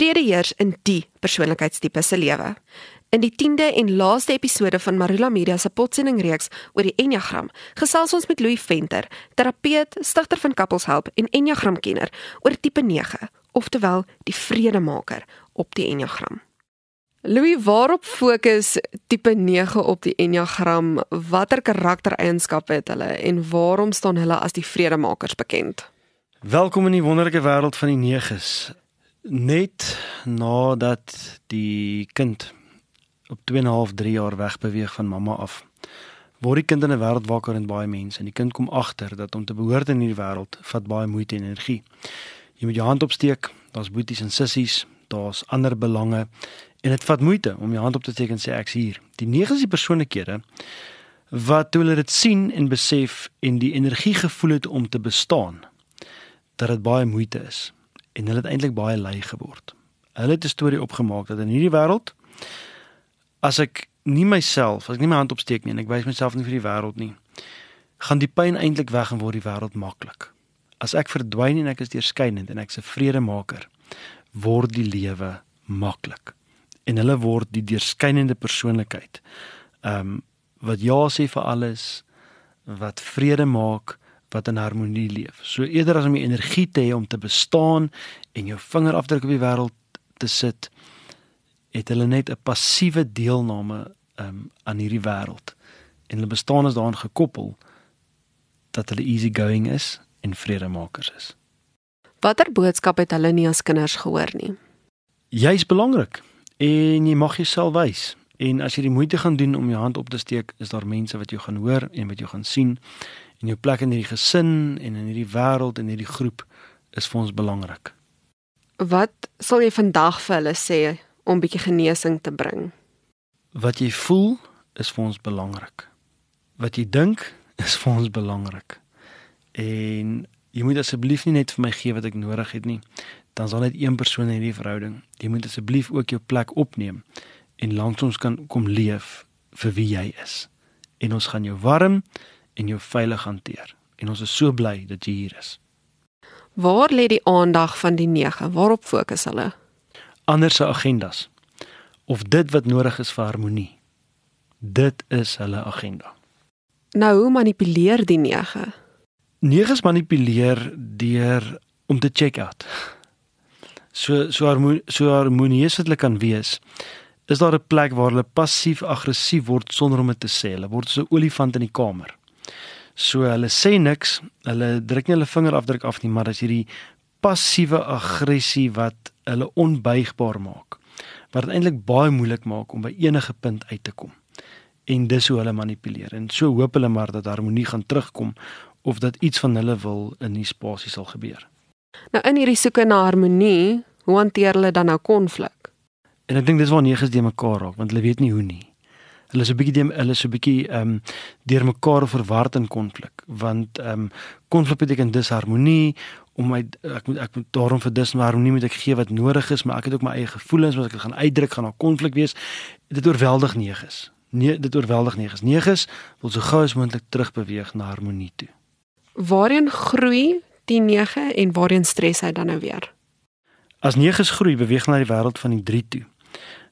Vrede heers in die persoonlikheidstipe se lewe. In die 10de en laaste episode van Marula Media se potsending reeks oor die Enneagram, gesels ons met Louis Venter, terapeut, stigter van Couples Help en Enneagramkenner oor tipe 9, oftewel die vredemaker op die Enneagram. Louis, waarop fokus tipe 9 op die Enneagram? Watter karaktereienskappe het hulle en waarom staan hulle as die vredemakers bekend? Welkom in die wonderlike wêreld van die 9s. Net nadat die kind op 2,5 3 jaar wegbeweeg van mamma af. Word die kind in 'n wêreld wakker en baie mense en die kind kom agter dat om te behoort in hierdie wêreld vat baie moeite en energie. Jy moet jou hand opsteek, daar's boeties en sissies, daar's ander belange en dit vat moeite om jou hand op te steek en sê ek's hier. Die nege is die persoonlikhede wat toe hulle dit sien en besef en die energie gevoel het om te bestaan dat dit baie moeite is en hulle het eintlik baie lui geword. Hulle het 'n storie opgemaak dat in hierdie wêreld as ek nie myself, as ek nie my hand opsteek nie en ek wys myself nie vir die wêreld nie, gaan die pyn eintlik weg en word die wêreld maklik. As ek verdwyn en ek is deurskynend en ek's 'n vredemaker, word die lewe maklik. En hulle word die deurskynende persoonlikheid. Ehm um, wat ja sê vir alles, wat vrede maak, wat in harmonie leef. So eerder as om die energie te hê om te bestaan en jou vingerafdruk op die wêreld te sit, het hulle net 'n passiewe deelname um, aan hierdie wêreld en hulle bestaan is daaraan gekoppel dat hulle easy going is en vredemakers is. Watter boodskap het hulle nie as kinders gehoor nie? Jy's belangrik en jy mag jouself wys. En as jy die moeite gaan doen om jou hand op te steek, is daar mense wat jou gaan hoor en wat jou gaan sien. En jou plek in hierdie gesin en in hierdie wêreld en hierdie groep is vir ons belangrik. Wat sal jy vandag vir hulle sê om bietjie genesing te bring. Wat jy voel is vir ons belangrik. Wat jy dink is vir ons belangrik. En jy moet asseblief nie net vir my gee wat ek nodig het nie. Dan sal net een persoon in hierdie verhouding. Jy moet asseblief ook jou plek opneem en langs ons kan kom leef vir wie jy is. En ons gaan jou warm en jou veilig hanteer. En ons is so bly dat jy hier is. Waar lê die aandag van die 9? Waarop fokus hulle? ander se agendas of dit wat nodig is vir harmonie. Dit is hulle agenda. Nou hoe manipuleer die 9? 9 manipuleer deur om te check out. So so harmonie so harmonieus wat hulle kan wees. Is daar 'n plek waar hulle passief aggressief word sonder om dit te sê? Hulle word so 'n olifant in die kamer. So hulle sê niks, hulle druk nie hulle vinger afdruk af nie, maar as hierdie passiewe aggressie wat hulle onbuigbaar maak. Wat dit eintlik baie moeilik maak om by enige punt uit te kom. En dis hoe hulle manipuleer. En so hoop hulle maar dat harmonie gaan terugkom of dat iets van hulle wil in die spasie sal gebeur. Nou in hierdie soeke na harmonie, hoe hanteer hulle dan nou konflik? En ek dink dis waar neges die mekaar raak want hulle weet nie hoe nie. Hulle is 'n bietjie hulle is 'n bietjie ehm um, deurmekaar verward in konflik want ehm um, konflik beteken disharmonie. Om my ek moet ek moet daarom vir dis waarom nie moet ek gee wat nodig is maar ek het ook my eie gevoelens wat ek gaan uitdruk gaan na konflik wees. Dit oorweldig neges nee dit oorweldig neges neges wil so gou as moontlik terugbeweeg na harmonie toe. Waarheen groei die 9 en waarheen stres hy dan nou weer? As neges groei beweeg na die wêreld van die 3 toe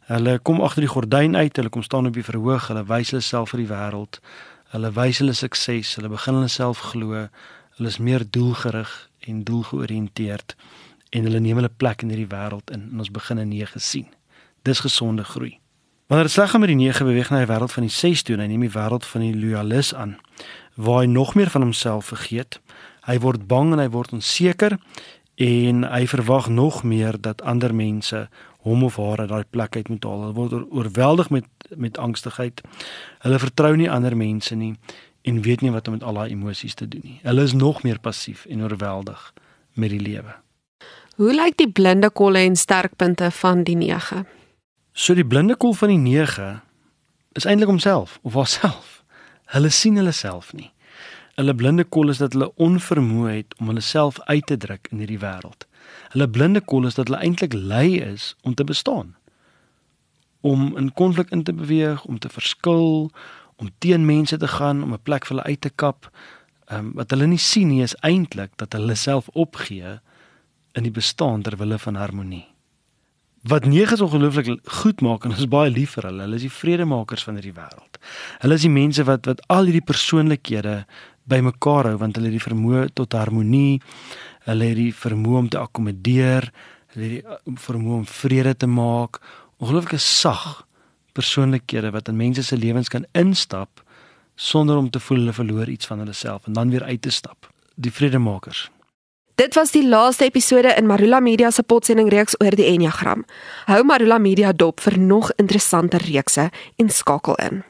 hulle kom agter die gordyn uit hulle kom staan op die verhoog hulle wys hulle self vir die wêreld hulle wys hulle sukses hulle begin hulle self glo hulle is meer doelgerig en doelgeoriënteerd en hulle neem hulle plek in hierdie wêreld in en ons begin 'n 9 sien. Dis gesonde groei. Wanneer dit sleg gaan met die 9 beweeg na die wêreld van die 6 toe en hy neem die wêreld van die loyalis aan waar hy nog meer van homself vergeet. Hy word bang en hy word onseker en hy verwag nog meer dat ander mense hom of haar uit daai plek uit moet haal. Hulle word oorweldig met met angstigheid. Hulle vertrou nie ander mense nie en weet nie wat om met al daai emosies te doen nie. Hulle is nog meer passief en oorweldig met die lewe. Hoe lyk die blinde kolle en sterkpunte van die 9? So die blinde kol van die 9 is eintlik homself of haarself. Hulle sien hulle self nie. Hulle blinde kol is dat hulle onvermoë het om hulle self uit te druk in hierdie wêreld. Hulle blinde kol is dat hulle eintlik lui is om te bestaan. Om in konflik in te beweeg, om te verskil, om teen mense te gaan om 'n plek vir hulle uit te kap. Ehm um, wat hulle nie sien nie is eintlik dat hulle self opgee in die bestaan ter wille van harmonie. wat neges ongelooflik goed maak en ons baie lief vir hulle. Hulle is die vredemakers van hierdie wêreld. Hulle is die mense wat wat al hierdie persoonlikhede bymekaar hou want hulle het die vermoë tot harmonie. Hulle het die vermoë om te akkommodeer, hulle het die vermoë om vrede te maak. Ongelooflike sag persoonlikhede wat in mense se lewens kan instap sonder om te voel hulle verloor iets van hulle self en dan weer uit te stap. Die vredemakers. Dit was die laaste episode in Marula Media se potsending reeks oor die Enneagram. Hou Marula Media dop vir nog interessante reekse en skakel in.